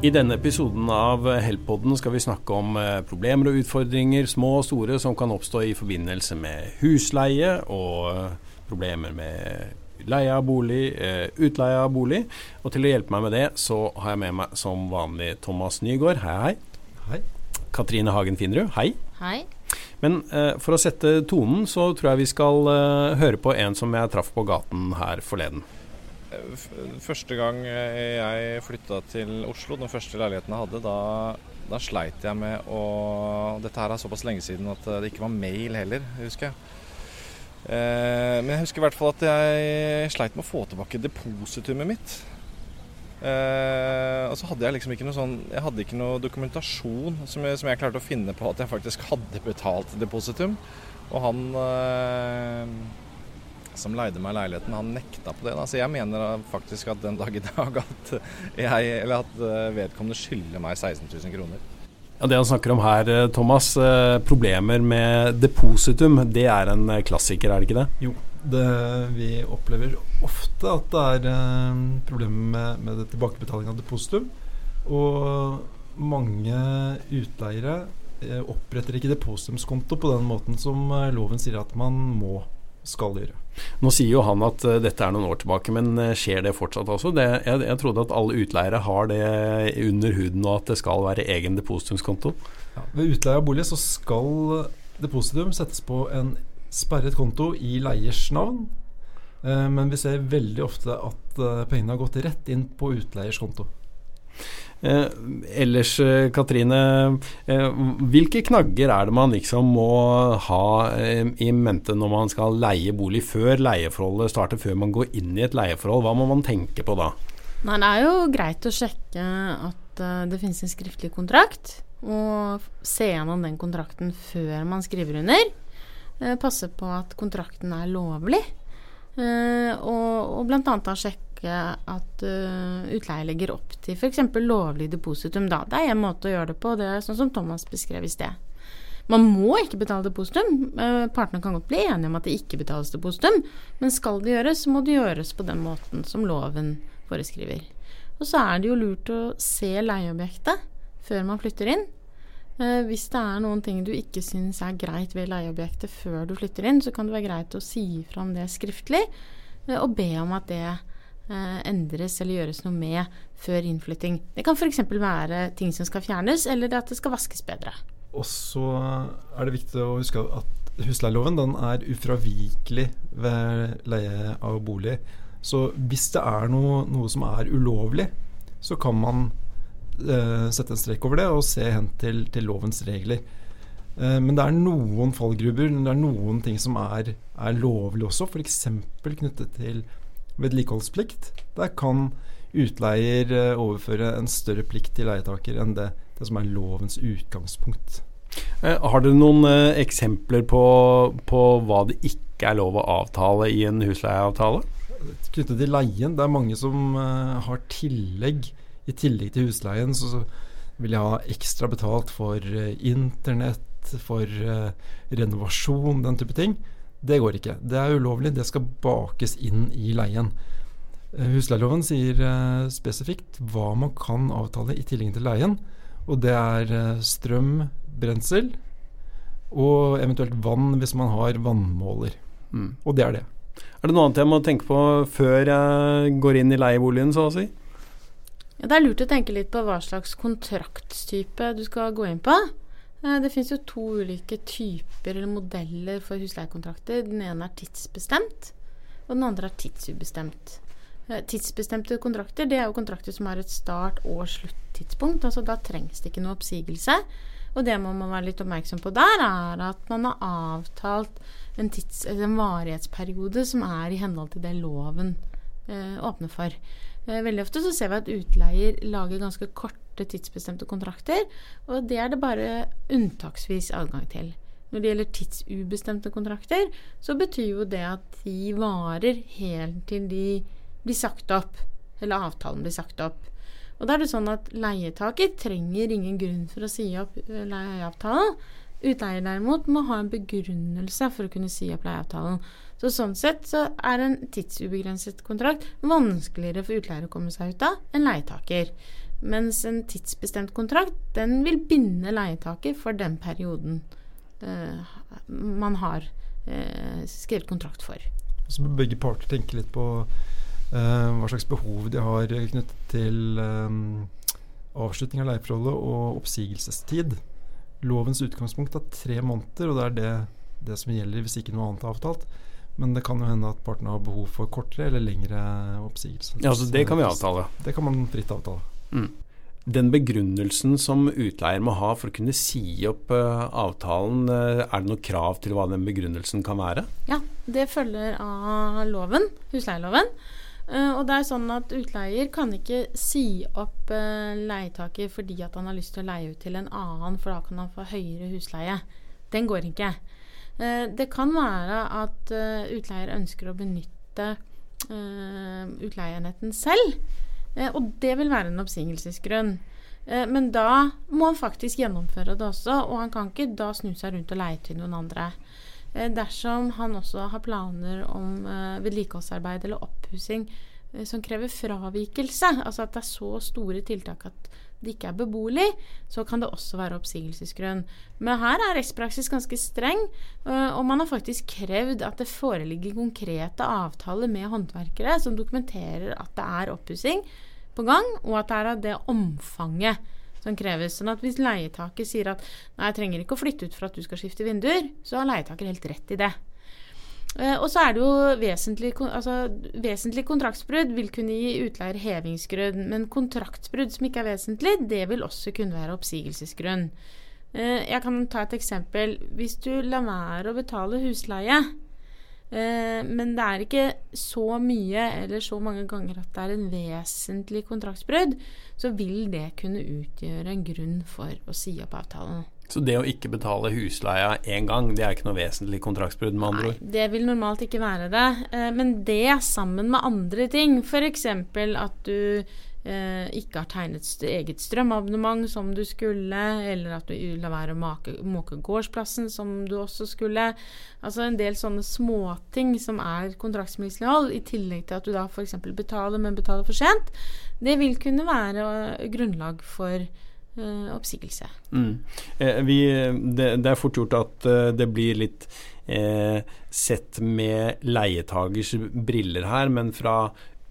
I denne episoden av Helpodden skal vi snakke om eh, problemer og utfordringer, små og store, som kan oppstå i forbindelse med husleie og eh, problemer med leie av bolig, eh, utleie av bolig. Og til å hjelpe meg med det, så har jeg med meg som vanlig Thomas Nygaard. Hei, hei. Hei. Katrine Hagen Finnerud. Hei. Hei. Men eh, for å sette tonen, så tror jeg vi skal eh, høre på en som jeg traff på gaten her forleden. Første gang jeg flytta til Oslo, den første leiligheten jeg hadde, da, da sleit jeg med å Dette her er såpass lenge siden at det ikke var mail heller, husker jeg. Eh, men jeg husker i hvert fall at jeg sleit med å få tilbake depositumet mitt. Eh, og så hadde jeg liksom ikke noe sånn Jeg hadde ikke noe dokumentasjon som jeg, som jeg klarte å finne på at jeg faktisk hadde betalt depositum. Og han eh, som leide meg leiligheten, han nekta på det. Da. Så jeg mener faktisk at den dag i dag at, jeg, eller at eh, vedkommende skylder meg 16 000 kroner. Ja, Det han snakker om her, eh, Thomas, eh, problemer med depositum, det er en klassiker, er det ikke det? Jo, det, vi opplever ofte at det er problemer med, med tilbakebetaling av depositum. Og mange utleiere oppretter ikke depositumskonto på den måten som loven sier at man må skal gjøre. Nå sier jo han at uh, dette er noen år tilbake, men uh, skjer det fortsatt også? Det, jeg, jeg, trodde at alle utleiere har det under huden, og at det skal være egen depositumskonto. Ja, ved utleie av bolig så skal depositum settes på en sperret konto i leiers navn. Uh, men vi ser veldig ofte at pengene har gått rett inn på utleiers konto. Eh, ellers, eh, Katrine, eh, hvilke knagger er det man liksom må ha i mente når man skal leie bolig, før leieforholdet starter, før man går inn i et leieforhold? Hva må man tenke på da? Nei, det er jo greit å sjekke at det finnes en skriftlig kontrakt, og se gjennom den kontrakten før man skriver under. Passe på at kontrakten er lovlig, og, og bl.a. sjekke at uh, utleie legger opp til f.eks. lovlig depositum. Da. Det er en måte å gjøre det på, det er sånn som Thomas beskrev i sted. Man må ikke betale depositum. Uh, partene kan godt bli enige om at det ikke betales depositum, men skal det gjøres, så må det gjøres på den måten som loven foreskriver. Og så er det jo lurt å se leieobjektet før man flytter inn. Uh, hvis det er noen ting du ikke syns er greit ved leieobjektet før du flytter inn, så kan det være greit å si fra om det skriftlig, og be om at det Eh, endres eller gjøres noe med før innflytting. Det kan f.eks. være ting som skal fjernes, eller at det skal vaskes bedre. Og så er det viktig å huske at husleieloven den er ufravikelig ved leie av bolig. Så hvis det er noe, noe som er ulovlig, så kan man eh, sette en strek over det og se hen til, til lovens regler. Eh, men det er noen fallgruber, det er noen ting som er, er lovlig også, f.eks. knyttet til vedlikeholdsplikt. Der kan utleier eh, overføre en større plikt til leietaker enn det, det som er lovens utgangspunkt. Eh, har dere noen eh, eksempler på, på, hva det ikke er lov å avtale i en husleieavtale? Knyttet til leien, det er mange som har tillegg. I tillegg til husleien så vil jeg ha ekstra betalt for internett, for renovasjon, den type ting. Det går ikke. Det er ulovlig. Det skal bakes inn i leien. Eh, husleieloven sier uh, spesifikt hva man kan avtale i tillegg til leien. Og det er uh, strøm, brensel og eventuelt vann hvis man har vannmåler. Mm. Og det er det. Er det noe annet jeg må tenke på før jeg går inn i leieboligen, så å si? Ja, det er lurt å tenke litt på hva slags kontraktstype du skal gå inn på. Eh, det finnes jo to ulike typer eller modeller for husleiekontrakter. Den ene er tidsbestemt, og den andre er tidsubestemt. Eh, tidsbestemte kontrakter det er jo kontrakter som har et start- og sluttidspunkt. altså Da trengs det ikke noe oppsigelse. Og det må man være litt oppmerksom på der, er at man har avtalt en, tids, en varighetsperiode som er i henhold til det loven eh, åpner for. Eh, veldig ofte så ser vi at utleier lager ganske kort korte, tidsbestemte kontrakter, og det er det bare unntaksvis adgang til. Når det gjelder tidsubestemte kontrakter, så betyr jo det at de varer helt til de blir sagt opp, eller avtalen blir sagt opp. Og da er det sånn at leietaker trenger ingen grunn for å si opp eh, leieavtalen. Utleier derimot må ha en begrunnelse for å kunne si opp leieavtalen. Så sånn sett så er en tidsubegrenset kontrakt vanskeligere for utleier å komme seg ut av enn leietaker. Mens en tidsbestemt kontrakt, den vil binde leietaker for den perioden eh, man har eh, skrevet kontrakt for. Så bør begge parter tenke litt på eh, hva slags behov de har knyttet til eh, avslutning av leieforholdet og oppsigelsestid. Lovens utgangspunkt er tre måneder, og det er det, det som gjelder hvis ikke noe annet er avtalt. Men det kan jo hende at partene har behov for kortere eller lengre oppsigelse. Ja, altså Det kan vi avtale? Det kan man fritt avtale. Mm. Den begrunnelsen som utleier må ha for å kunne si opp uh, avtalen, uh, er det noe krav til hva den begrunnelsen kan være? Ja, det følger av loven, husleieloven. Uh, og det er sånn at utleier kan ikke si opp leietaker fordi at han har lyst til å leie ut til en annen, for da kan han få høyere husleie. Den går ikke. det kan være at utleier ønsker å benytte utleieenheten selv. Eh, og det vil være en oppsigelsesgrunn. Eh, men da må han faktisk gjennomføre det også, og han kan ikke da snu seg rundt og leie til noen andre. Eh, dersom han også har planer om vedlikeholdsarbeid eller oppussing som krever fravikelse, altså at det er så store tiltak at det ikke er beboelig, så kan det også være oppsigelsesgrunn. Men her er rettspraksis ganske streng, øh, og man har faktisk krevd at det foreligger konkrete avtaler med håndverkere som dokumenterer at det er oppussing på gang, og at det er av det omfanget som kreves. Sånn at hvis leietaker sier at nei, jeg trenger ikke å flytte ut for at du skal skifte vinduer, så har leietaker helt rett i det. Eh, og så er det jo vesentlig, altså, vesentlig kontraktsbrudd vil kunne gi utleier hevingsgrunn, men kontraktsbrudd som ikke er vesentlig, det vil også kunne være oppsigelsesgrunn. Eh, jeg kan ta et eksempel. Hvis du lar være å betale husleie, eh, men det er ikke så mye eller så mange ganger at det er en vesentlig kontraktsbrudd, så vil det kunne utgjøre en grunn for å si opp avtalen. Så det å ikke betale husleia én gang, det er ikke noe vesentlig kontraktsbrudd, med andre ord? Nei, det vil normalt ikke være det. Eh, men det sammen med andre ting, f.eks. at du eh, ikke har tegnet eget strømabonnement som du skulle, eller at du lar være å måke gårdsplassen som du også skulle. Altså en del sånne småting som er kontraktsmislighold, i tillegg til at du da f.eks. betaler, men betaler for sent. Det vil kunne være grunnlag for oppsigelse. Mm. Eh, vi, det, det, er fort gjort at uh, det blir litt eh, sett med leietagers briller her, men fra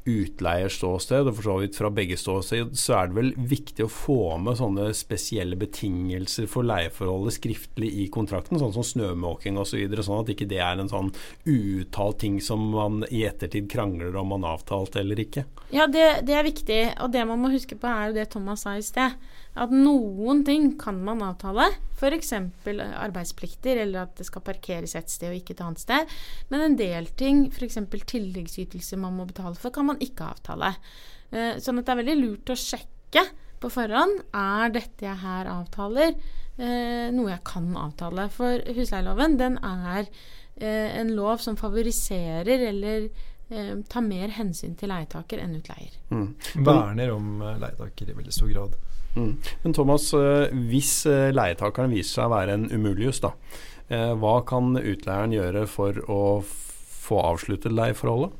utleiers ståsted, og for så vidt fra begge ståsted, så er det vel viktig å få med sånne spesielle betingelser for leieforholdet skriftlig i kontrakten, sånn som snømåking osv., så videre, sånn at ikke det er en sånn uuttalt ting som man i ettertid krangler om man avtalte eller ikke. Ja, det, det er viktig, og det man må huske på er jo det Thomas sa i sted at noen ting kan man avtale, f.eks. arbeidsplikter, eller at det skal parkeres et sted og ikke et annet sted. Men en del ting, f.eks. tilleggsytelser man må betale for, kan man ikke avtale. Eh, sånn at det er veldig lurt å sjekke på forhånd er dette jeg her avtaler, eh, noe jeg kan avtale. For husleieloven den er eh, en lov som favoriserer eller tar mer hensyn til leietaker enn utleier. Mm. Verner om leietaker i veldig stor grad. Mm. Men Thomas, eh, hvis eh, leietakeren viser seg å være en umulius, da, eh, hva kan utleieren gjøre for å få avsluttet leieforholdet?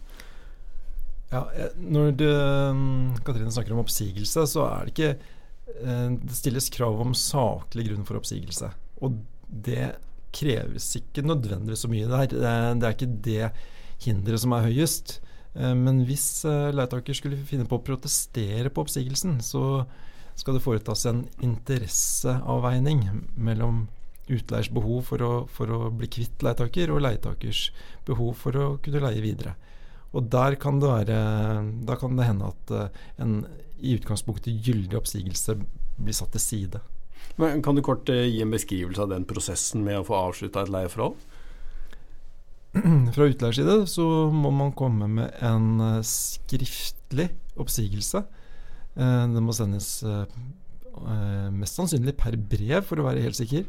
Ja, når det, mm, Katrine snakker om oppsigelse, så er det ikke Det stilles krav om saklig grunn for oppsigelse. Og det kreves ikke nødvendigvis så mye der. Det er ikke det hinderet som er høyest. Men hvis leietaker skulle finne på å protestere på oppsigelsen, så skal det foretas en interesseavveining mellom utleiers behov for å, for å bli kvitt leietaker og leietakers behov for å kunne leie videre. Og der kan det, være, da kan det hende at eh, en i utgangspunktet gyldig oppsigelse blir satt til side. Men kan du kort eh, gi en beskrivelse av den prosessen med å få avslutta et leieforhold? Fra utleiers side så må man komme med en eh, skriftlig oppsigelse den må sendes eh, eh, mest sannsynlig per brev, for å være helt sikker.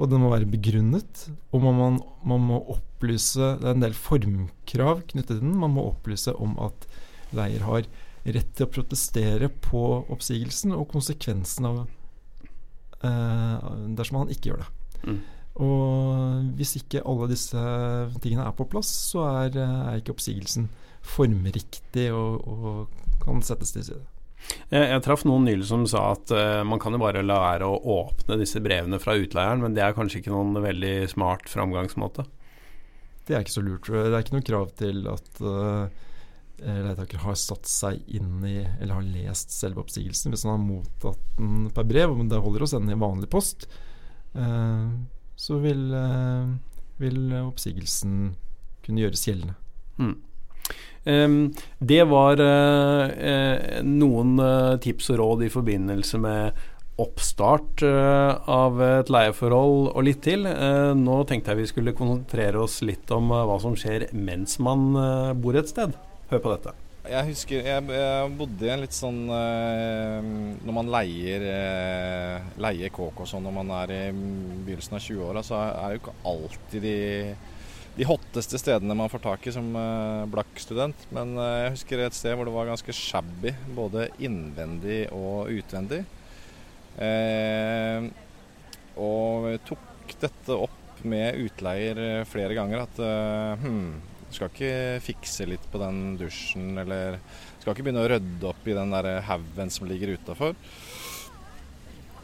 Og den må være begrunnet. Og man, man, man, må opplyse Det er en del formkrav knyttet til den. Man må opplyse om at leier har rett til å protestere på oppsigelsen og konsekvensen av eh, dersom han ikke gjør det. Mm. Og hvis ikke alle disse tingene er på plass, så er, er ikke oppsigelsen formriktig og, og kan settes til side. Jeg, jeg traff noen nylig som sa at uh, man kan jo bare la være å åpne disse brevene fra utleieren, men det er kanskje ikke noen veldig smart framgangsmåte? Det er ikke så lurt. Det er ikke noe krav til at uh, leietaker har satt seg inn i eller har lest selve oppsigelsen. Hvis han har mottatt den per brev, og det holder å sende i vanlig post, uh, så vil, vil, oppsigelsen kunne gjøres gjeldende. Mm. Um, det var uh, noen uh, tips og råd i forbindelse med oppstart av et leieforhold og litt til. nå tenkte jeg vi skulle konsentrere oss litt om hva som skjer mens man bor et sted. Hør på dette. Jeg husker jeg bodde i en litt sånn Når man leier, leier kåk og sånn når man er i begynnelsen av 20-åra, så er det jo ikke alltid de de hotteste stedene man får tak i som uh, blakk student. Men uh, jeg husker et sted hvor det var ganske shabby, både innvendig og utvendig. Uh, og tok dette opp med utleier flere ganger at hm, skal ikke fikse litt på den dusjen, eller skal ikke begynne å rydde opp i den der haugen som ligger utafor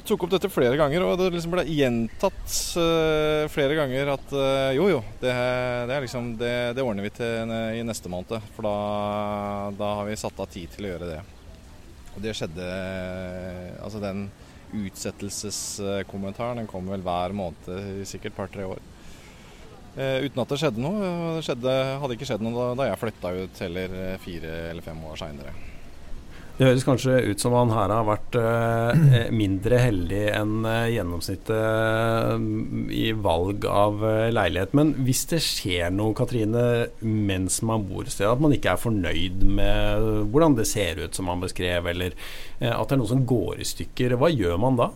tok opp dette flere ganger, og det liksom ble gjentatt uh, flere ganger at uh, jo, jo, det, det, liksom, det, det, ordner vi til i neste måned. For da, da, har vi satt av tid til å gjøre det. Og det skjedde Altså den utsettelseskommentaren den kom vel hver måned i sikkert par-tre år. Uh, uten at det skjedde noe. Det skjedde, hadde ikke skjedd noe da, da jeg flytta ut heller fire eller fem år seinere. Det høres kanskje ut som han her har vært eh, mindre heldig enn eh, gjennomsnittet uh, i valg av leilighet. Men hvis det skjer noe, Katrine, mens man bor et sted, at man ikke er fornøyd med hvordan det ser ut som han beskrev, eller at det er noe som går i stykker, hva gjør man da?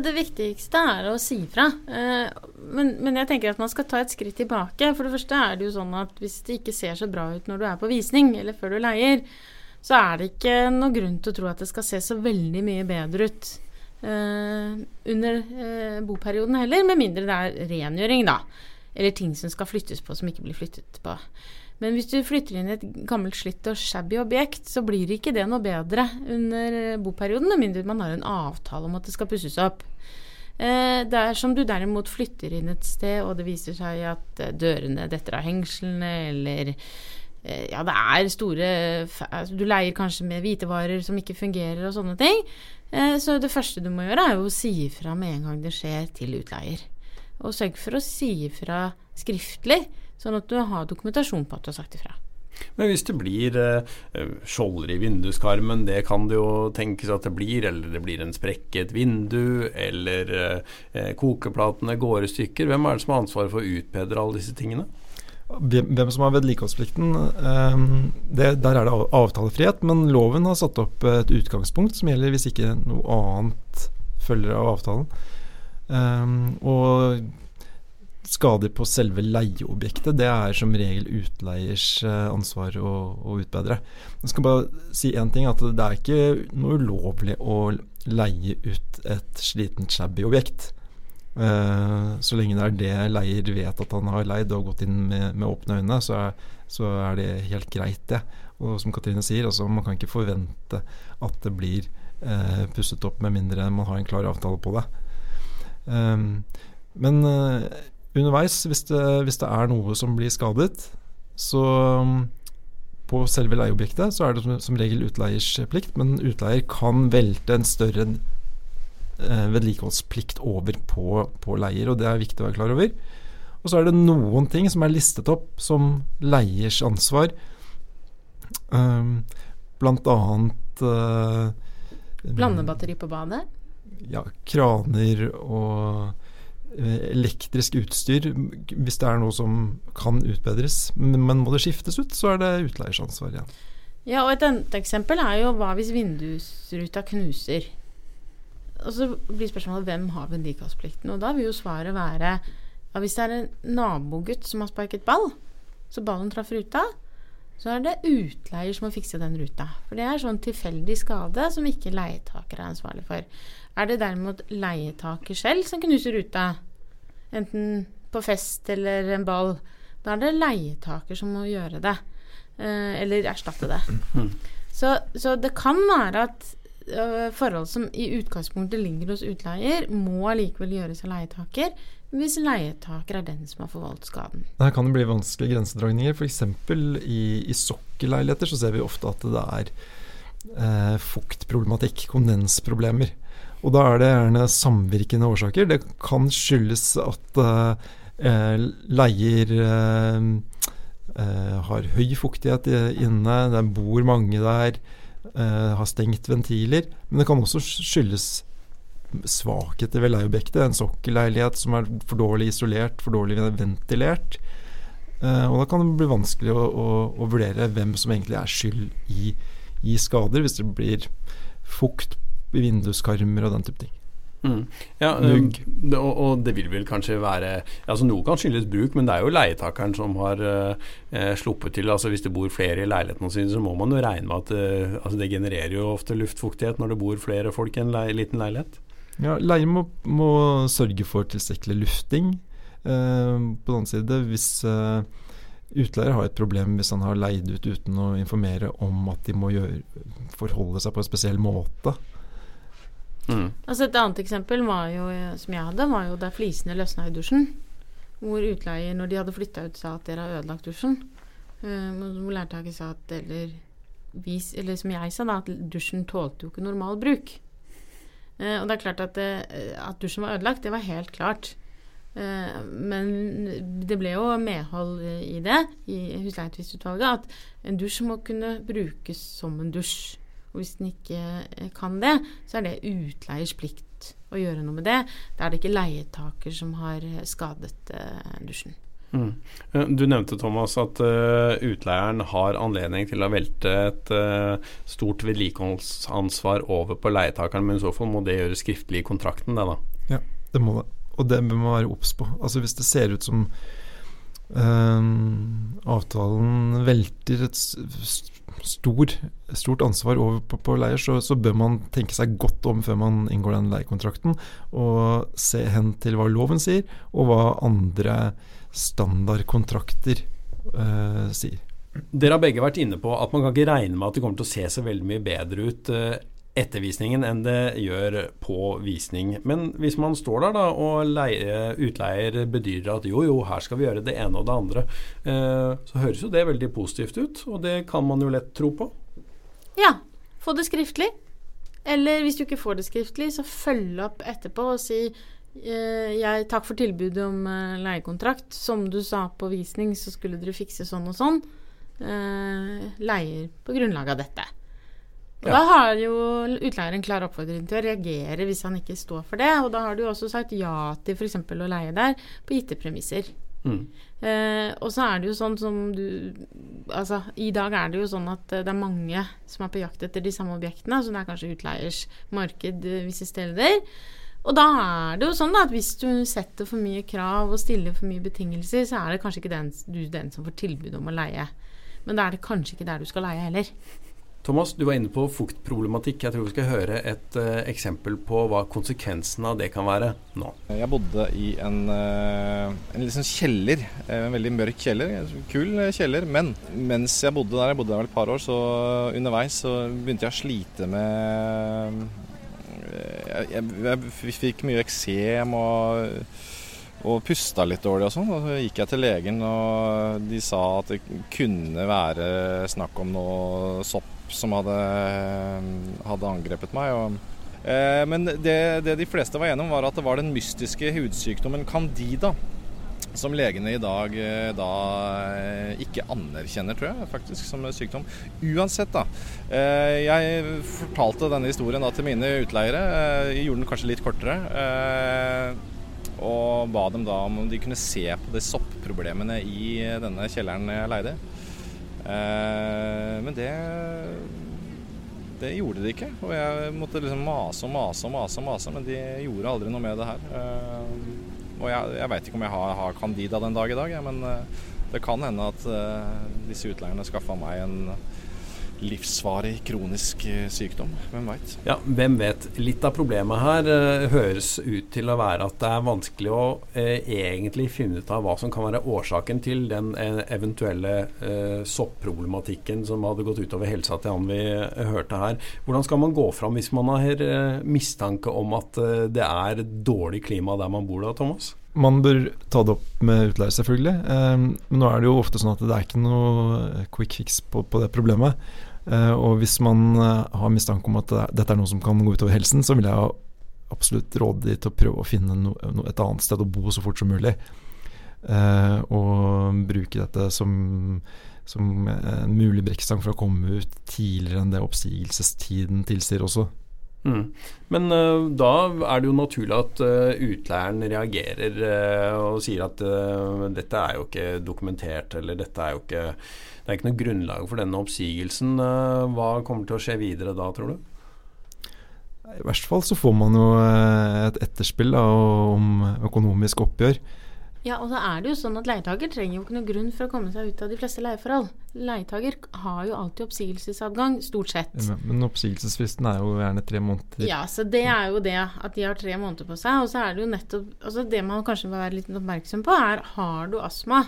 Det viktigste er å si fra. Men, men, jeg tenker at man skal ta et skritt tilbake. For det første er det jo sånn at hvis det ikke ser så bra ut når du er på visning, eller før du leier, så er det ikke noe grunn til å tro at det skal se så veldig mye bedre ut eh, under eh, boperioden heller, med mindre det er rengjøring, da. Eller ting som skal flyttes på som ikke blir flyttet på. Men hvis du flytter inn et gammelt, slitt og shabby objekt, så blir ikke det noe bedre under boperioden, med mindre man har en avtale om at det skal pusses opp. Eh, dersom du derimot flytter inn et sted, og det viser seg at dørene detter av hengslene, eller Eh, ja, det er store altså, Du leier kanskje med hvitevarer som ikke fungerer og sånne ting. Eh, så det første du må gjøre, er jo å si ifra med en gang det skjer, til utleier. Og sørg for å si ifra skriftlig, sånn at du har dokumentasjon på at du har sagt ifra. Men hvis det blir eh, skjolder i vinduskarmen, det kan det jo tenkes at det blir, eller det blir en sprekk i et vindu, eller eh, kokeplatene går i stykker. Hvem er det som har ansvaret for å utbedre alle disse tingene? Hvem som har vedlikeholdsplikten, ehm, der er det avtalefrihet. Men loven har satt opp et utgangspunkt som gjelder hvis ikke noe annet følger av avtalen. Ehm, og skader på selve leieobjektet, det er som regel utleiers eh, ansvar å, å utbedre. Jeg skal bare si én ting, at det er ikke noe ulovlig å leie ut et slitent shabby objekt. Uh, så lenge det er det leier vet at han har leid og gått inn med, med åpne øyne, så er, så er, det helt greit, det. Og som Katrine sier, altså, man kan ikke forvente at det blir eh, pusset opp med mindre man har en klar avtale på det. Um, men uh, underveis, hvis det, hvis det, er noe som blir skadet, så um, på selve leieobjektet så er det som, som regel utleiers plikt, men utleier kan velte en større eh, vedlikeholdsplikt over på, på, leier, og det er viktig å være klar over. Og så er det noen ting som er listet opp som leiers ansvar. Blant annet uh, Blandebatteri på badet? Ja, kraner og uh, elektrisk utstyr hvis det er noe som kan utbedres. Men, men må det skiftes ut, så er det utleiers ansvar igjen. Ja, og et annet eksempel er jo hva hvis vindusruta knuser? Og så blir spørsmålet hvem har vedlikeholdsplikten. Og da vil jo svaret være at hvis det er en nabogutt som har sparket ball, så ballen traff ruta, så er det utleier som må fikse den ruta. For det er sånn tilfeldig skade som ikke leietaker er ansvarlig for. Er det derimot leietaker selv som knuser ruta, enten på fest eller en ball, da er det leietaker som må gjøre det. Eh, eller erstatte det. Mm. Så, så det kan være at forhold som i utgangspunktet ligger hos utleier, må allikevel gjøres av leietaker, hvis leietaker er den som har forvoldt skaden. Her kan det bli vanskelige grensedragninger. F.eks. i, i sokkelleiligheter så ser vi ofte at det er eh, fuktproblematikk, kondensproblemer. Og da er det gjerne samvirkende årsaker. Det kan skyldes at eh, leier eh, har høy fuktighet inne, det bor mange der, har stengt ventiler. Men det kan også skyldes svakheter ved leieobjektet. En sokkelleilighet som er for dårlig isolert, for dårlig ventilert. Uh, og da kan det bli vanskelig å, å, å, vurdere hvem som egentlig er skyld i, i, skader, hvis det blir fukt i vinduskarmer og den type ting. Mm. Ja, um, det, og, og, det vil vel kanskje være altså Noe kan skyldes bruk, men det er jo leietakeren som har uh, sluppet til. altså Hvis det bor flere i leilighetene sine, så må man jo regne med at uh, altså det genererer jo ofte luftfuktighet når det bor flere folk i en le liten leilighet. Ja, Leier må, må, sørge for tilstrekkelig lufting. Eh, på den annen side, hvis eh, utleier har et problem hvis han har leid ut uten å informere om at de må gjøre, forholde seg på en spesiell måte. Mm. Altså Et annet eksempel jo, som jeg hadde, var jo da flisene løsna i dusjen. Hvor utleier, når de hadde flytta ut, sa at dere har ødelagt dusjen. Uh, hvor leiertaker sa at eller, vis, eller som jeg sa, da, at dusjen tålte jo ikke normal bruk. Uh, og det er klart at, det, eh, at dusjen var ødelagt, det var helt klart. Uh, men det ble jo medhold i det, i husleietvistutvalget, at en dusj må kunne brukes som en dusj. Og hvis den ikke kan det, så er det utleiers plikt å gjøre noe med det. Da er det ikke leietaker som har skadet dusjen. Mm. Eh, du nevnte Thomas at uh, utleieren har anledning til å velte et uh, stort vedlikeholdsansvar over på leietakeren, men i så fall må det gjøres skriftlig i kontrakten, det da? Ja, det må det. Og det må man være obs på. Altså Hvis det ser ut som uh, avtalen velter et stor, stort ansvar over på, på leier, så, så, bør man tenke seg godt om før man inngår den leiekontrakten, og se hen til hva loven sier, og hva andre standardkontrakter eh, sier. Dere har begge vært inne på at man kan ikke regne med at det kommer til å se så veldig mye bedre ut uh, etter visningen enn det gjør på visning. Men hvis man står der da og leie, utleier bedyrer at jo, jo, her skal vi gjøre det ene og det andre, uh, så høres jo det veldig positivt ut, og det kan man jo lett tro på. Ja, få det skriftlig. Eller hvis du ikke får det skriftlig, så følg opp etterpå og si Eh, jeg, takk for tilbudet om uh, leiekontrakt. Som du sa på visning, så skulle dere fikse sånn og sånn. Leier på grunnlag av dette. Og ja. Da har jo utleier en klar oppfordring til å reagere hvis han ikke står for det. Og da har du også sagt ja til f.eks. å leie der på gitte premisser. Mm. Uh, og så er det jo sånn som du Altså, i dag er det jo sånn at det er mange som er på jakt etter de samme objektene. Så det er kanskje utleiers marked visse steder. Og da er det jo sånn at hvis du setter for mye krav og stiller for mye betingelser, så er det kanskje ikke den, du den som får tilbud om å leie. Men da er det kanskje ikke der du skal leie heller. Thomas, du var inne på fuktproblematikk. Jeg tror vi skal høre et uh, eksempel på hva konsekvensen av det kan være nå. Jeg bodde i en, uh, en liksom kjeller. En veldig mørk kjeller. Kul kjeller. Men mens jeg bodde der, jeg bodde der vel et par år, så underveis så begynte jeg å slite med jeg, jeg, jeg fikk mye eksem og, og pusta litt dårlig og sånn. Og så gikk jeg til legen, og de sa at det kunne være snakk om noe sopp som hadde, hadde angrepet meg. Og, eh, men det, det, de fleste var enige om, var at det var den mystiske hudsykdommen candida som legene i dag eh, da eh, ikke anerkjenner, tror jeg, faktisk, som sykdom. Uansett, da. Eh, jeg fortalte denne historien da til mine utleiere. Jeg gjorde den kanskje litt kortere. Og ba dem da om de kunne se på de soppproblemene i denne kjelleren jeg leide. Men det det gjorde de ikke. Og jeg måtte liksom mase og mase og mase, mase, men de gjorde aldri noe med det her. Og jeg, jeg veit ikke om jeg har, har, Candida den dag i dag, men uh, det kan hende at disse utleierne skaffa meg en livsvarig kronisk eh, sykdom. Hvem veit? Ja, hvem vet. Litt av problemet her eh, høres ut til å være at det er vanskelig å eh, egentlig finne ut av hva som kan være årsaken til den uh, eventuelle soppproblematikken som hadde gått utover helsa til han vi hørte her. Hvordan skal man gå fram hvis man har mistanke om at det er dårlig klima der man bor da, Thomas? Man bør ta det opp med utleier, selvfølgelig. Men nå er det jo ofte sånn at det er ikke noe quick fix på, på det problemet. Uh, og hvis man uh, har mistanke om at dette er noe som kan gå utover helsen, så vil jeg absolutt råde de til å prøve å finne et annet sted å bo så fort som mulig. Uh, og bruke dette som, som en mulig brekkstang for å komme ut tidligere enn det oppsigelsestiden tilsier også. Mm. Men uh, da er det jo naturlig at uh, utleieren reagerer uh, og sier at dette er jo ikke dokumentert, eller dette er jo ikke Det er ikke noe grunnlag for denne oppsigelsen. hva kommer til å skje videre da, tror du? I verste fall så får man jo et etterspill da, om økonomisk oppgjør. Ja, og så er det jo sånn at Leietaker trenger jo ikke noe grunn for å komme seg ut av de fleste leieforhold. Leietaker har jo alltid oppsigelsesadgang, stort sett. Men, men oppsigelsesfristen er jo gjerne tre måneder. Ja, så det er jo det at de har tre måneder på seg. Og så er det jo nettopp altså Det man kanskje må være litt oppmerksom på, er har du astma,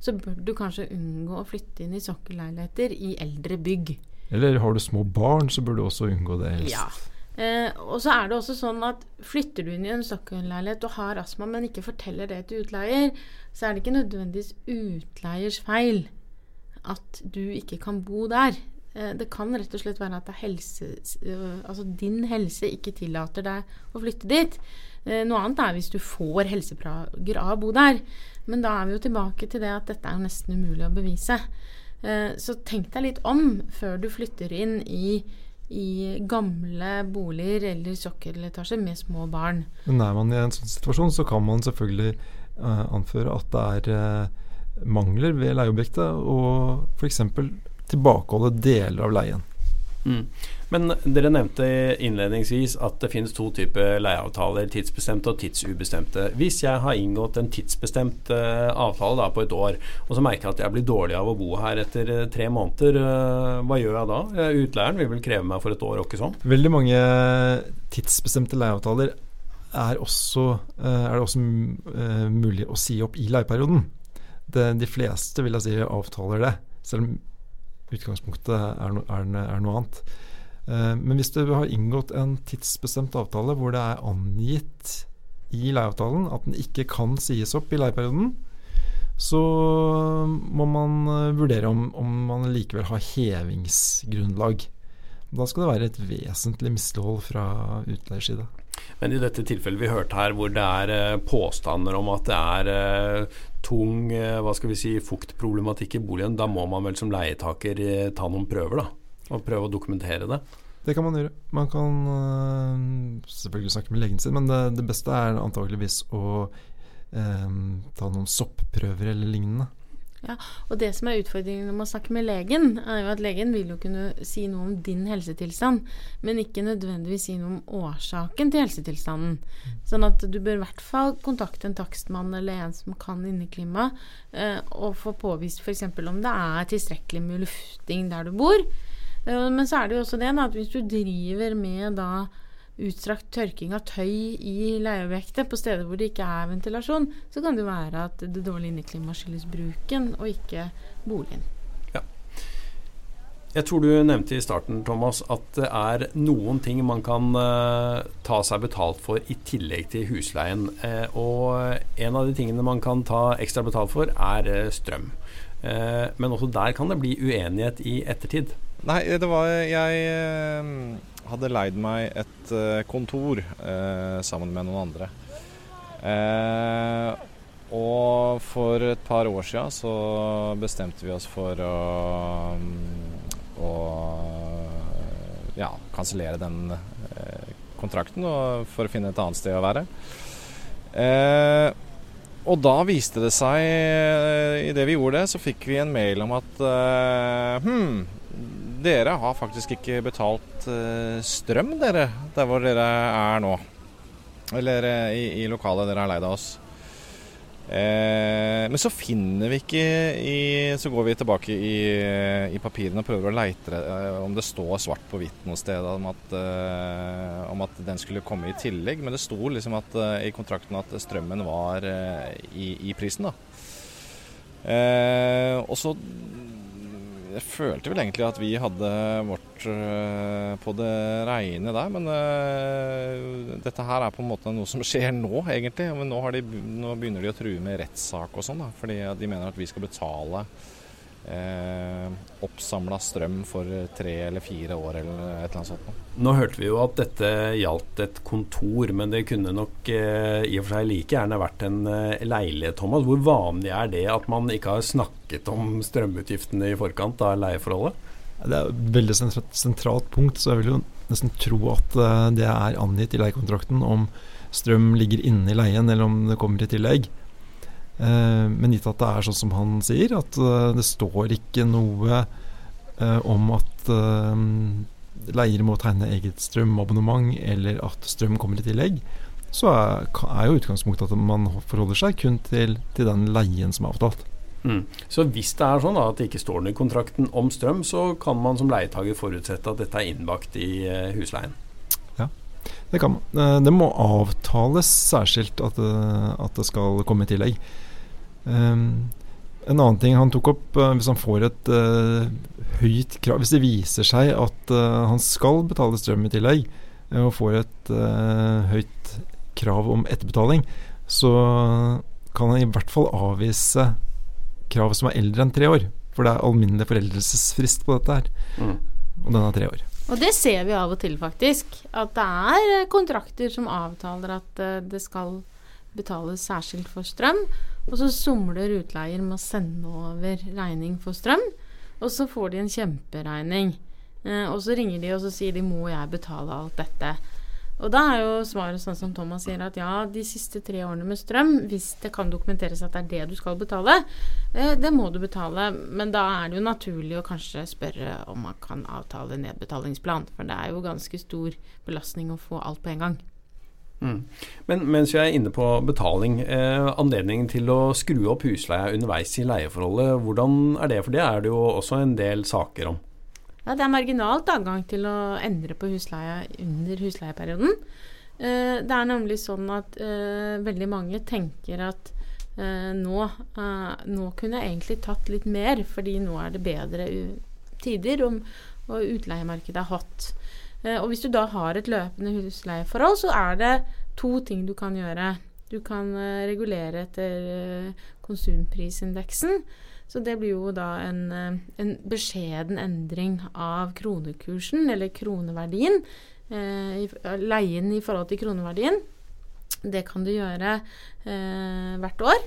så bør du kanskje unngå å flytte inn i sokkelleiligheter i eldre bygg. Eller har du små barn, så bør du også unngå det helst. Ja. Eh, og så er det også sånn at flytter du inn i en Stockholm-leilighet og har astma, men ikke forteller det til utleier, så er det ikke nødvendigvis utleiers feil at du ikke kan bo der. Eh, det kan rett og slett være at helse, eh, altså din helse ikke tillater deg å flytte dit. Eh, noe annet er hvis du får helseplager av å bo der. Men da er vi jo tilbake til det at dette er nesten umulig å bevise. Eh, så tenk deg litt om før du flytter inn i i gamle boliger eller sokkeletasjer med små barn. Men er man i en sånn situasjon, så kan man selvfølgelig uh, anføre at det er uh, mangler ved leieobjektet, og f.eks. tilbakeholde deler av leien. Mm. Men dere nevnte innledningsvis at det finnes to typer leieavtaler, tidsbestemte og tidsubestemte. Hvis jeg har inngått en tidsbestemt uh, avtale da, på et år, og så merker jeg at jeg blir dårlig av å bo her etter uh, tre måneder, uh, hva gjør jeg da? Utleieren vil vel kreve meg for et år, og ikke sånn? Veldig mange tidsbestemte leieavtaler er, også, er det også mulig å si opp i leieperioden. De fleste vil jeg si avtaler det, selv om utgangspunktet er, no, er, er noe annet. Uh, men hvis du har inngått en tidsbestemt avtale hvor det er angitt i leieavtalen at den ikke kan sies opp i leieperioden, så må man uh, vurdere om, om, man likevel har hevingsgrunnlag. Da skal det være et vesentlig mislighold fra utleiers side. Men i dette tilfellet vi hørte her, hvor det er uh, påstander om at det er tung eh, hva skal vi si, fuktproblematikk i boligen, da må man vel som leietaker eh, ta noen prøver da, og prøve å dokumentere det? Det kan man gjøre. Man kan øh, selvfølgelig snakke med legen sin, men det, det beste er antageligvis å eh, ta noen soppprøver eller lignende. Ja, og det som er utfordringen om å snakke med legen, er jo at legen vil jo kunne si noe om din helsetilstand, men ikke nødvendigvis si noe om årsaken til helsetilstanden. Sånn at du bør i hvert fall kontakte en takstmann eller en som kan inneklima, eh, og få påvist f.eks. om det er tilstrekkelig med lufting der du bor. Eh, men så er det jo også det at hvis du driver med da utstrakt tørking av tøy i leieobjektet på steder hvor det ikke er ventilasjon, så kan det være at det dårlige inneklimaet skyldes bruken og ikke boligen. Ja. Jeg tror du nevnte i starten Thomas, at det er noen ting man kan uh, ta seg betalt for i tillegg til husleien. Uh, og en av de tingene man kan ta ekstra betalt for, er uh, strøm. men også der kan det bli uenighet i ettertid. Nei, det var Jeg hadde leid meg et uh, kontor eh, sammen med noen andre. Eh, og for et par år siden så bestemte vi oss for å, å ja, kansellere den kontrakten for å finne et annet sted å være. og da viste det seg, idet vi gjorde det, så fikk vi en mail om at hm, dere har faktisk ikke betalt uh, strøm, dere, der hvor dere er nå. Eller uh, i, i, lokalet dere har leid av oss. Eh, men så finner vi ikke i, Så går vi tilbake i, i papirene og prøver å leite eh, om det står svart på hvitt noe sted om at, eh, om at, den skulle komme i tillegg. Men det sto liksom at, eh, i kontrakten at strømmen var eh, i, i, prisen. da. Eh, og så jeg følte vel egentlig at vi hadde vårt uh, på det reine der, men uh, dette her er på en måte noe som skjer nå, egentlig. Men nå, de, nå begynner de å true med rettssak og sånn, fordi de mener at vi skal betale eh, oppsamla strøm for tre eller fire år eller et eller annet sånt. Nå hørte vi jo at dette gjaldt et kontor, men det kunne nok eh, i og for seg like gjerne vært en eh, leilighet. Thomas. Hvor vanlig er det at man ikke har snakket om strømutgiftene i forkant av leieforholdet? Det er et veldig sentralt, sentralt punkt, så jeg vil jo nesten tro at uh, det er angitt i leiekontrakten om strøm ligger inne i leien eller om det kommer i tillegg. Eh, men gitt at det er sånn som han sier, at eh, det står ikke noe eh, om at leier må tegne eget strømabonnement, eller at strøm kommer i tillegg, så er, er jo utgangspunktet at man forholder seg kun til, til den leien som er avtalt. Mm. Så hvis det er sånn da, at det ikke står noe i kontrakten om strøm, så kan man som leietager forutsette at dette er innbakt i husleien? Ja, det kan man. Det må avtales særskilt at det, at det skal komme i tillegg. Um, en annen ting han tok opp, uh, hvis han får et uh, høyt krav Hvis det viser seg at uh, han skal betale strøm i tillegg, og får et høyt krav om etterbetaling, så kan han i hvert fall avvise krav som er eldre enn tre år. For det er alminnelig foreldelsesfrist på dette her. Mm. Og den er tre år. Og det ser vi av og til, faktisk. At det er kontrakter som avtaler at det skal betales særskilt for strøm. Og så somler utleier med å sende over regning for strøm, og så får de en kjemperegning. Eh, og så ringer de og så sier de 'må jeg betale alt dette'? Og da er jo svaret sånn som Thomas sier, at ja, de siste tre årene med strøm, hvis det kan dokumenteres at det er det du skal betale, eh, det må du betale. Men da er det jo naturlig å kanskje spørre om man kan avtale nedbetalingsplan. For det er jo ganske stor belastning å få alt på en gang. Mm. Men mens vi er inne på betaling, eh, anledningen til å skru opp husleia underveis i leieforholdet, hvordan er det? For det er det jo også en del saker om. Ja, Det er marginalt adgang til å endre på husleia under husleieperioden. Eh, det er nemlig sånn at eh, veldig mange tenker at eh, nå, eh, nå, kunne jeg egentlig tatt litt mer, fordi nå er det bedre tider, om, og utleiemarkedet er hot. Eh, og hvis du da har et løpende husleieforhold, så er det to ting du kan gjøre. Du kan eh, regulere etter eh, konsumprisindeksen. Så det blir jo da en, en beskjeden endring av kronekursen, eller kroneverdien. leien i forhold til kroneverdien. Det kan du gjøre eh, hvert år.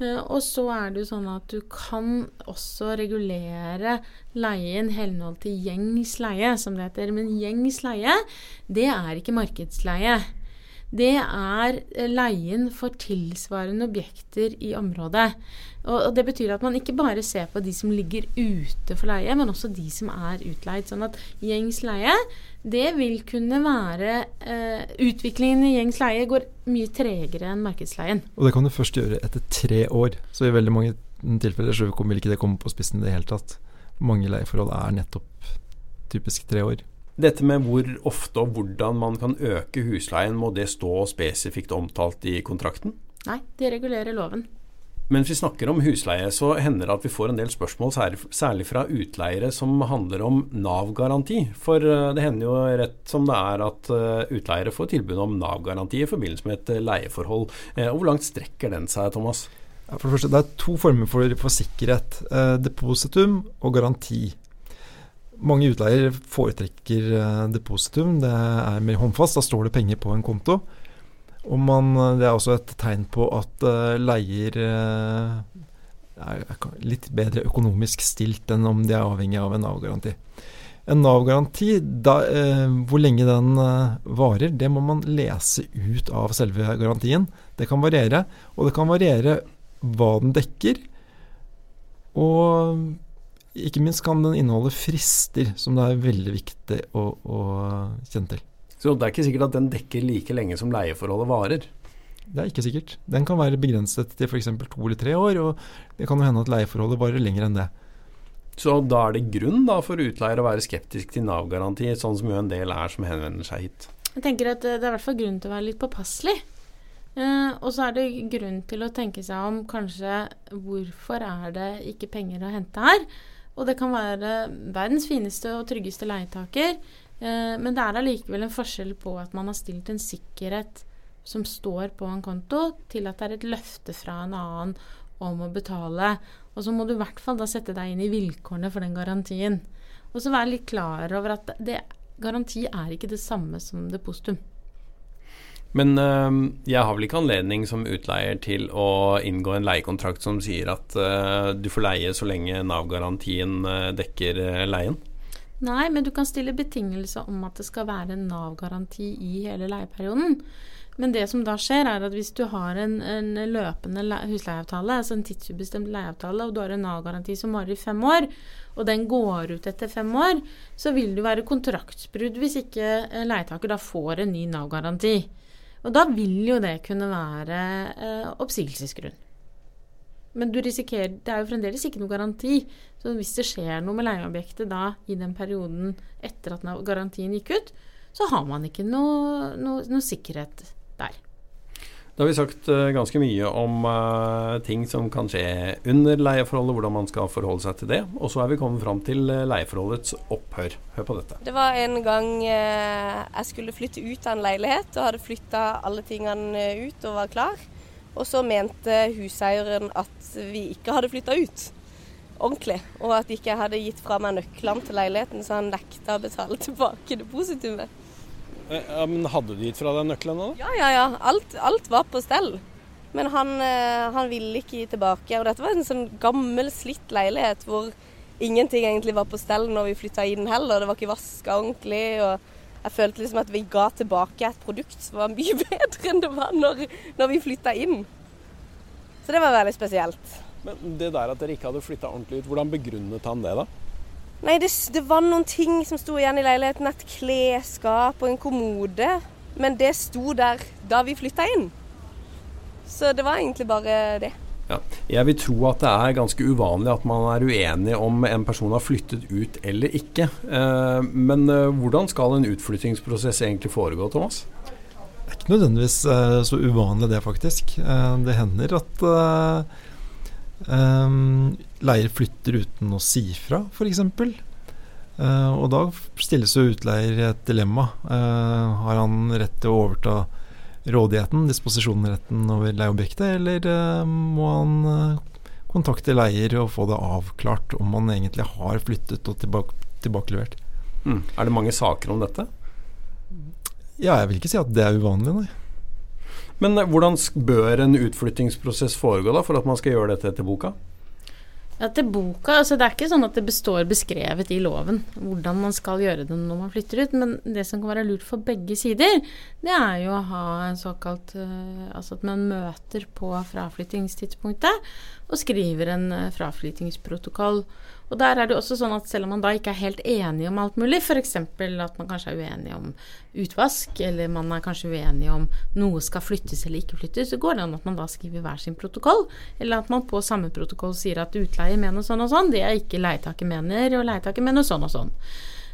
Eh, og så er det jo sånn at du kan også regulere leien i henhold til gjengs leie, som det heter. Men gjengs leie, det er ikke markedsleie. Det er eh, leien for tilsvarende objekter i området. Og, Det betyr at man ikke bare ser på de som ligger ute for leie, men også de som er utleid. Sånn at gjengs leie det vil kunne være eh, Utviklingen i gjengs leie går mye tregere enn markedsleien. Og det kan du først gjøre etter tre år. Så i veldig mange tilfeller så vil ikke det komme på spissen i det hele tatt. Mange leieforhold er nettopp typisk tre år. Dette med hvor ofte og hvordan man kan øke husleien, må det stå spesifikt omtalt i kontrakten? Nei, det regulerer loven. Mens vi snakker om husleie, så hender det at vi får en del spørsmål, særlig fra utleiere, som handler om Nav-garanti. For eh, det hender jo rett som det er at eh, utleiere får tilbud om Nav-garanti i forbindelse med et eh, leieforhold. Og hvor langt strekker den seg, Thomas? For det første, Det er to former for, for sikkerhet. depositum og garanti. Mange utleiere foretrekker depositum. Det er mer håndfast. Da står det penger på en konto. Og man, det er også et tegn på at uh, leier er litt bedre økonomisk stilt enn om de er avhengig av en Nav-garanti. En Nav-garanti, hvor lenge den varer, det må man lese ut av selve garantien. Det kan variere, og det kan variere hva den dekker. Og ikke minst kan den inneholde frister, som det er veldig viktig å, å kjenne til. Så det er ikke sikkert at den dekker like lenge som leieforholdet varer. det er ikke sikkert. Den kan være begrenset til f.eks. to eller tre år, og det kan jo hende at leieforholdet varer lenger enn det. Så da er det grunn da for utleier å være skeptisk til Nav-garanti, sånn som jo en del er som henvender seg hit? Jeg tenker at eh, det er i hvert fall grunn til å være litt påpasselig. Eh, og så er det grunn til å tenke seg om kanskje hvorfor er det ikke penger å hente her? Og det kan være verdens fineste og tryggeste leietaker, eh, men det er allikevel en forskjell på at man har stilt en sikkerhet som står på en konto, til at det er et løfte fra en annen om å betale. Og så må du i hvert fall da sette deg inn i vilkårene for den garantien. Og så være litt klar over at det, garanti er ikke det samme som depositum. Men øh, jeg har vel ikke anledning som utleier til å inngå en leiekontrakt som sier at øh, du får leie så lenge Nav-garantien øh, dekker leien? Nei, men du kan stille betingelser om at det skal være en Nav-garanti i hele leieperioden. Men det som da skjer, er at hvis du har en, en løpende husleieavtale, altså en tidsubestemt leieavtale, og du har en Nav-garanti som varer i fem år, og den går ut etter fem år, så vil det være kontraktsbrudd hvis ikke leietaker da får en ny Nav-garanti. Og da vil jo det kunne være eh, oppsigelsesgrunn. Men du risikerer, det er jo fremdeles ikke noe garanti. Så hvis det skjer noe med leieobjektet da i den perioden etter at garantien gikk ut, så har man ikke noe, noe, noe sikkerhet der. Da har vi sagt uh, ganske mye om uh, ting som kan skje under leieforholdet, hvordan man skal forholde seg til det. Og så er vi kommet fram til uh, leieforholdets opphør. Hør på dette. Det var en gang jeg skulle flytte ut av en leilighet og hadde flytta alle tingene ut og var klar. Og så mente huseieren at vi ikke hadde flytta ut ordentlig, og at ikke hadde gitt fra meg nøklene til leiligheten, så han nekta å betale tilbake depositumet. Eh, ja, men Hadde du gitt fra deg nøklene? da? Ja, ja, ja. Alt, alt var på stell. Men han, eh, han, ville ikke gi tilbake. Og dette var en sånn gammel, slitt leilighet hvor ingenting egentlig var på stell når vi flytta inn heller. Det var ikke vaska ordentlig. og jeg følte liksom at vi ga tilbake et produkt som var mye bedre enn det var når, når vi flytta inn. Så det var veldig spesielt. Men det der at dere ikke hadde flytta ordentlig ut, hvordan begrunnet han det, da? Nei, det, det, var noen ting som sto igjen i leiligheten. Et klesskap og en kommode. Men det sto der da vi flytta inn. Så det var egentlig bare det. Ja. Jeg vil tro at det er ganske uvanlig at man er uenig om en person har flyttet ut eller ikke. Eh, men eh, hvordan skal en utflyttingsprosess egentlig foregå, Thomas? Det er ikke nødvendigvis eh, så uvanlig det, faktisk. Det hender at Um, leier flytter uten å si fra, f.eks. Uh, og da stilles jo utleier i et dilemma. Uh, har han rett til å overta rådigheten, disposisjonsretten over leieobjektet, eller uh, må han kontakte leier og få det avklart om han egentlig har flyttet og tilbake, tilbakelevert? Mm. Er det mange saker om dette? Ja, jeg vil ikke si at det er uvanlig, nei. Men eh, hvordan bør en utflyttingsprosess foregå da, for at man skal gjøre dette etter boka? Til boka, altså Det er ikke sånn at det består beskrevet i loven hvordan man skal gjøre det når man flytter ut, men det som kan være lurt for begge sider, det er jo å ha en såkalt uh, Altså at man møter på fraflyttingstidspunktet og skriver en fraflytingsprotokoll. fraflyttingsprotokoll. Og der er det også sånn at selv om man da ikke er helt enig om alt mulig, f.eks. at man kanskje er uenig om utvask, eller man er kanskje uenig om noe skal flyttes eller ikke flyttes, så går det an at man da skriver hver sin protokoll, eller at man på samme protokoll sier at utleie mener sånn og sånn, det er ikke leietaker mener, og leietaker mener sånn og sånn.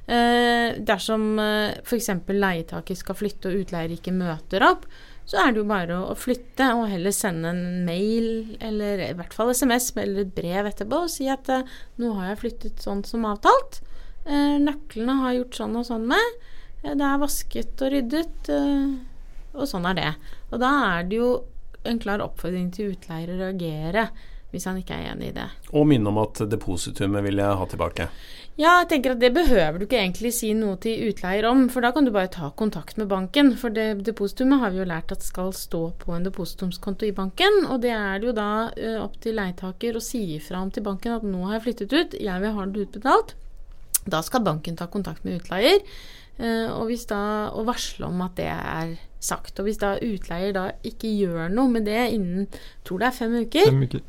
Eh, dersom eh, f.eks. leietaker skal flytte og utleier ikke møter opp, så er det jo bare å, flytte og heller sende en mail, eller i hvert fall SMS eller et brev etterpå og si at uh, nå har jeg flyttet sånn som avtalt. Uh, nøklene har gjort sånn og sånn med. Det er vasket og ryddet, og sånn er det. Og da er det jo en klar oppfordring til utleier å reagere hvis han ikke er enig i det. Og minne om at depositumet vil jeg ha tilbake. Ja, jeg tenker at det behøver du ikke egentlig si noe til utleier om, for da kan du bare ta kontakt med banken. For det depositumet har vi jo lært at skal stå på en depositumskonto i banken, og det er det jo da uh, opp til leietaker å si ifra om til banken at nå har jeg flyttet ut, jeg vil ha det utbetalt. Da skal banken ta kontakt med utleier uh, og, da, og varsle om at det er sagt. Og hvis da utleier da ikke gjør noe med det innen tror det er fem uker, fem uker.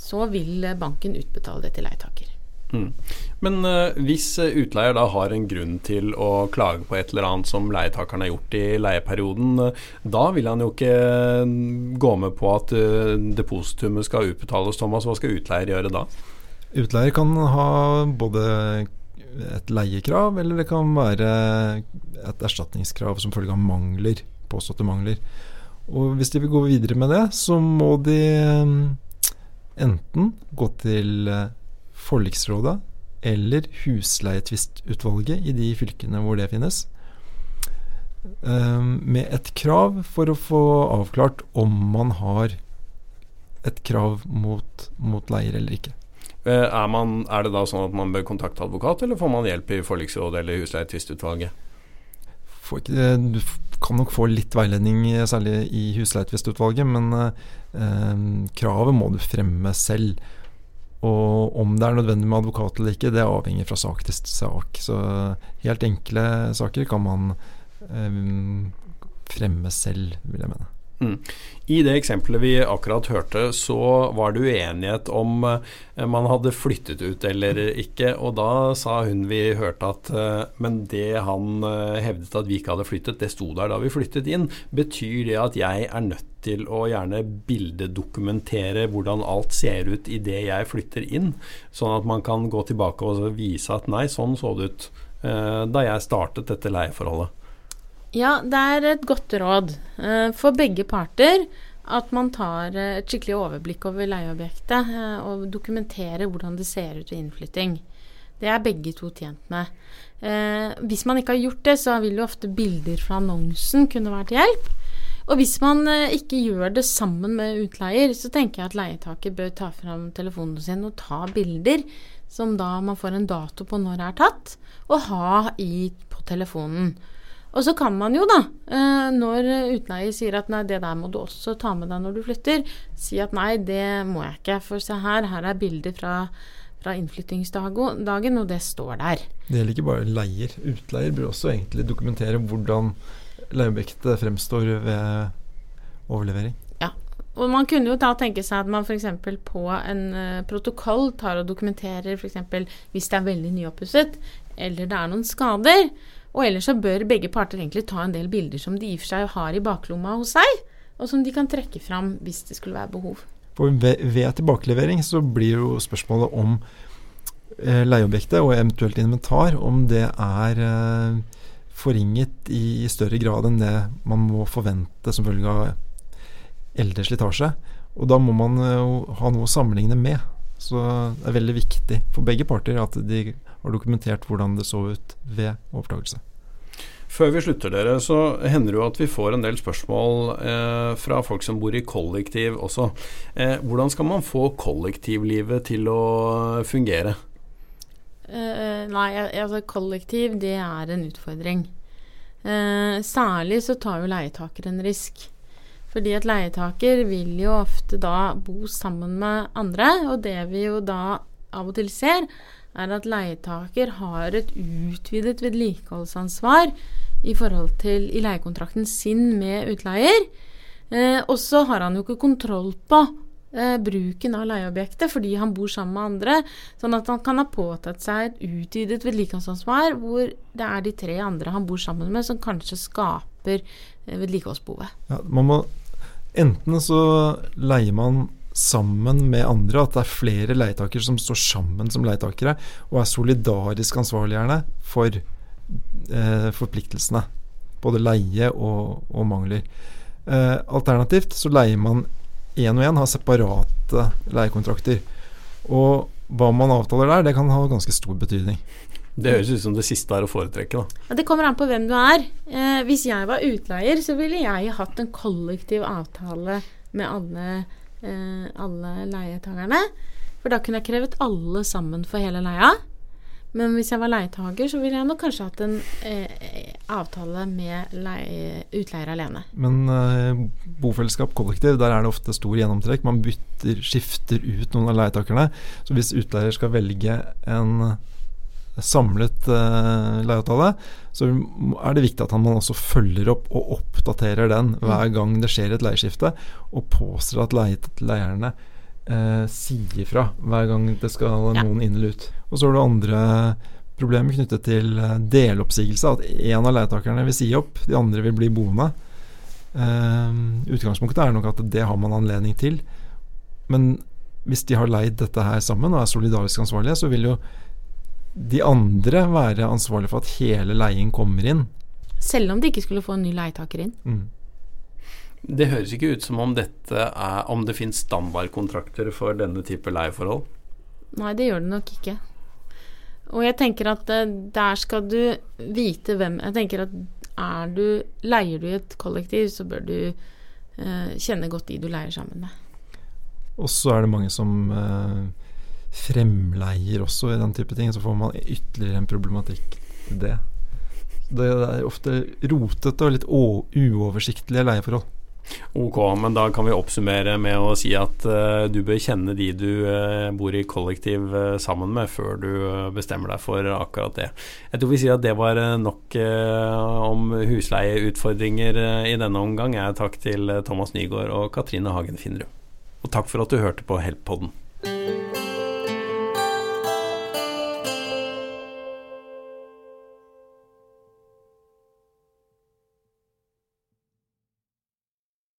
så vil banken utbetale det til leietaker. Mm. Men uh, hvis utleier da har en grunn til å klage på et eller annet som leietakeren har gjort i leieperioden, uh, da vil han jo ikke gå med på at uh, depositumet skal utbetales, Thomas. Hva skal utleier gjøre da? Utleier kan ha både et leiekrav, eller det kan være et erstatningskrav som følge av mangler, påståtte mangler. Og hvis de vil gå videre med det, så må de enten gå til forliksrådet eller husleietvistutvalget i de fylkene hvor det finnes, med et krav for å få avklart om man har et krav mot, mot leier eller ikke. Eh, er, man, er, det da sånn at man bør kontakte advokat, eller får man hjelp i forliksrådet eller husleietvistutvalget? Du kan nok få litt veiledning, særlig i husleietvistutvalget, men eh, kravet må du fremme selv. Og om det er nødvendig med advokat eller ikke, det avhenger fra sak til sak. Så helt enkle saker kan man eh, fremme selv, vil jeg mene. I det eksempelet vi akkurat hørte, så var det uenighet om eh, man hadde flyttet ut eller ikke. Og da sa hun vi hørte at eh, Men det han eh, hevdet at vi ikke hadde flyttet, det sto der da vi flyttet inn. Betyr det at jeg er nødt til å gjerne bildedokumentere hvordan alt ser ut idet jeg flytter inn, sånn at man kan gå tilbake og vise at nei, sånn så det ut da jeg startet dette leieforholdet? Ja, det er et godt råd uh, for begge parter at man tar uh, et skikkelig overblikk over leieobjektet uh, og dokumenterer hvordan det ser ut ved innflytting. Det er begge to tjent med. hvis man ikke har gjort det, så vil jo ofte bilder fra annonsen kunne være til hjelp. Og hvis man ikke gjør det sammen med utleier, så tenker jeg at leietaker bør ta fram telefonen sin og ta bilder som da man får en dato på når det er tatt, og ha i på telefonen. Og så kan man jo, da, eh, når utleier sier at nei, det der må du også ta med deg når du flytter, si at nei, det må jeg ikke. For se her, her er bilder fra, fra innflyttingsdagen, og det står der. Det gjelder ikke bare leier. Utleier bør også egentlig dokumentere hvordan leieobjektet fremstår ved overlevering. Ja, og man kunne jo da tenke seg at man f.eks. på en uh, protokoll tar og dokumenterer f.eks. hvis det er veldig nyoppusset, eller det er noen skader. Og ellers så bør begge parter egentlig ta en del bilder som de i og for seg har i baklomma hos seg, og som de kan trekke fram hvis det skulle være behov. For ved, tilbakelevering så blir jo spørsmålet om eh, leieobjektet og eventuelt inventar, om det er eh, forringet i, i, større grad enn det man må forvente som følge av eldre slitasje. Og da må man jo eh, ha noe å sammenligne med. Så det er veldig viktig for begge parter at de har dokumentert hvordan det så ut ved overtakelse. Før vi slutter, dere, så hender det jo at vi får en del spørsmål eh, fra folk som bor i kollektiv også. Eh, hvordan skal man få kollektivlivet til å fungere? Uh, nei, altså kollektiv, det er en utfordring. Uh, særlig så tar jo leietaker en risk. Fordi at leietaker vil jo ofte da bo sammen med andre, og det vi jo da av og til ser, er at leietaker har et utvidet vedlikeholdsansvar i forhold til i leiekontrakten sin med utleier. Eh, og så har han jo ikke kontroll på eh, bruken av leieobjektet fordi han bor sammen med andre. Sånn at han kan ha påtatt seg et utvidet vedlikeholdsansvar hvor det er de tre andre han bor sammen med, som kanskje skaper eh, vedlikeholdsbehovet. Ja, man må, enten så leier man sammen med andre, at det er flere leietakere som står sammen som leietakere, og er solidarisk ansvarliggjørende for eh, forpliktelsene. Både leie og, og mangler. Eh, alternativt så leier man én og én, har separate leiekontrakter. Og hva man avtaler der, det kan ha ganske stor betydning. Det høres ut som det siste er å foretrekke, da. Ja, det kommer an på hvem du er. Eh, hvis jeg var utleier, så ville jeg hatt en kollektiv avtale med alle eh, alle leietakerne. For da kunne jeg krevet alle sammen for hele leia. Men hvis jeg var leietaker, så ville jeg nok kanskje hatt en eh, avtale med leie, utleier alene. Men eh, bofellesskap kollektiv, der er det ofte stor gjennomtrekk. Man bytter, skifter ut noen av leietakerne. Så hvis utleier skal velge en samlet uh, leieavtale, så er det viktig at man også følger opp og oppdaterer den hver mm. gang det skjer et leieskifte, og påstår at leierne eh, sier fra hver gang det skal Ja. noen inn eller ut. Og så har du andre problemer knyttet til eh, deloppsigelse. At en av leietakerne vil si opp, de andre vil bli boende. Eh, utgangspunktet er nok at det har man anledning til. Men hvis de har leid dette her sammen og er solidarisk ansvarlige, så vil jo de andre være ansvarlige for at hele leien kommer inn. Selv om de ikke skulle få en ny leietaker inn. Mm. Det høres ikke ut som om dette er Om det finnes standardkontrakter for denne type leieforhold. Nei, det gjør det nok ikke. Og jeg tenker at eh, der skal du vite hvem Jeg tenker at er du Leier du i et kollektiv, så bør du eh, kjenne godt de du leier sammen med. Og så er det mange som eh, fremleier også i den type ting. Så får man ytterligere en problematikk i det. Det er ofte rotete og litt uoversiktlige leieforhold. Ok, men da kan vi oppsummere med å si at uh, du bør kjenne de du uh, bor i kollektiv uh, sammen med, før du bestemmer deg for akkurat det. Jeg tror vi sier at det var nok om husleieutfordringer i denne omgang. Jeg takk til Thomas Nygaard og Katrine Hagen Finnerud. Og takk for at du hørte på Help-podden.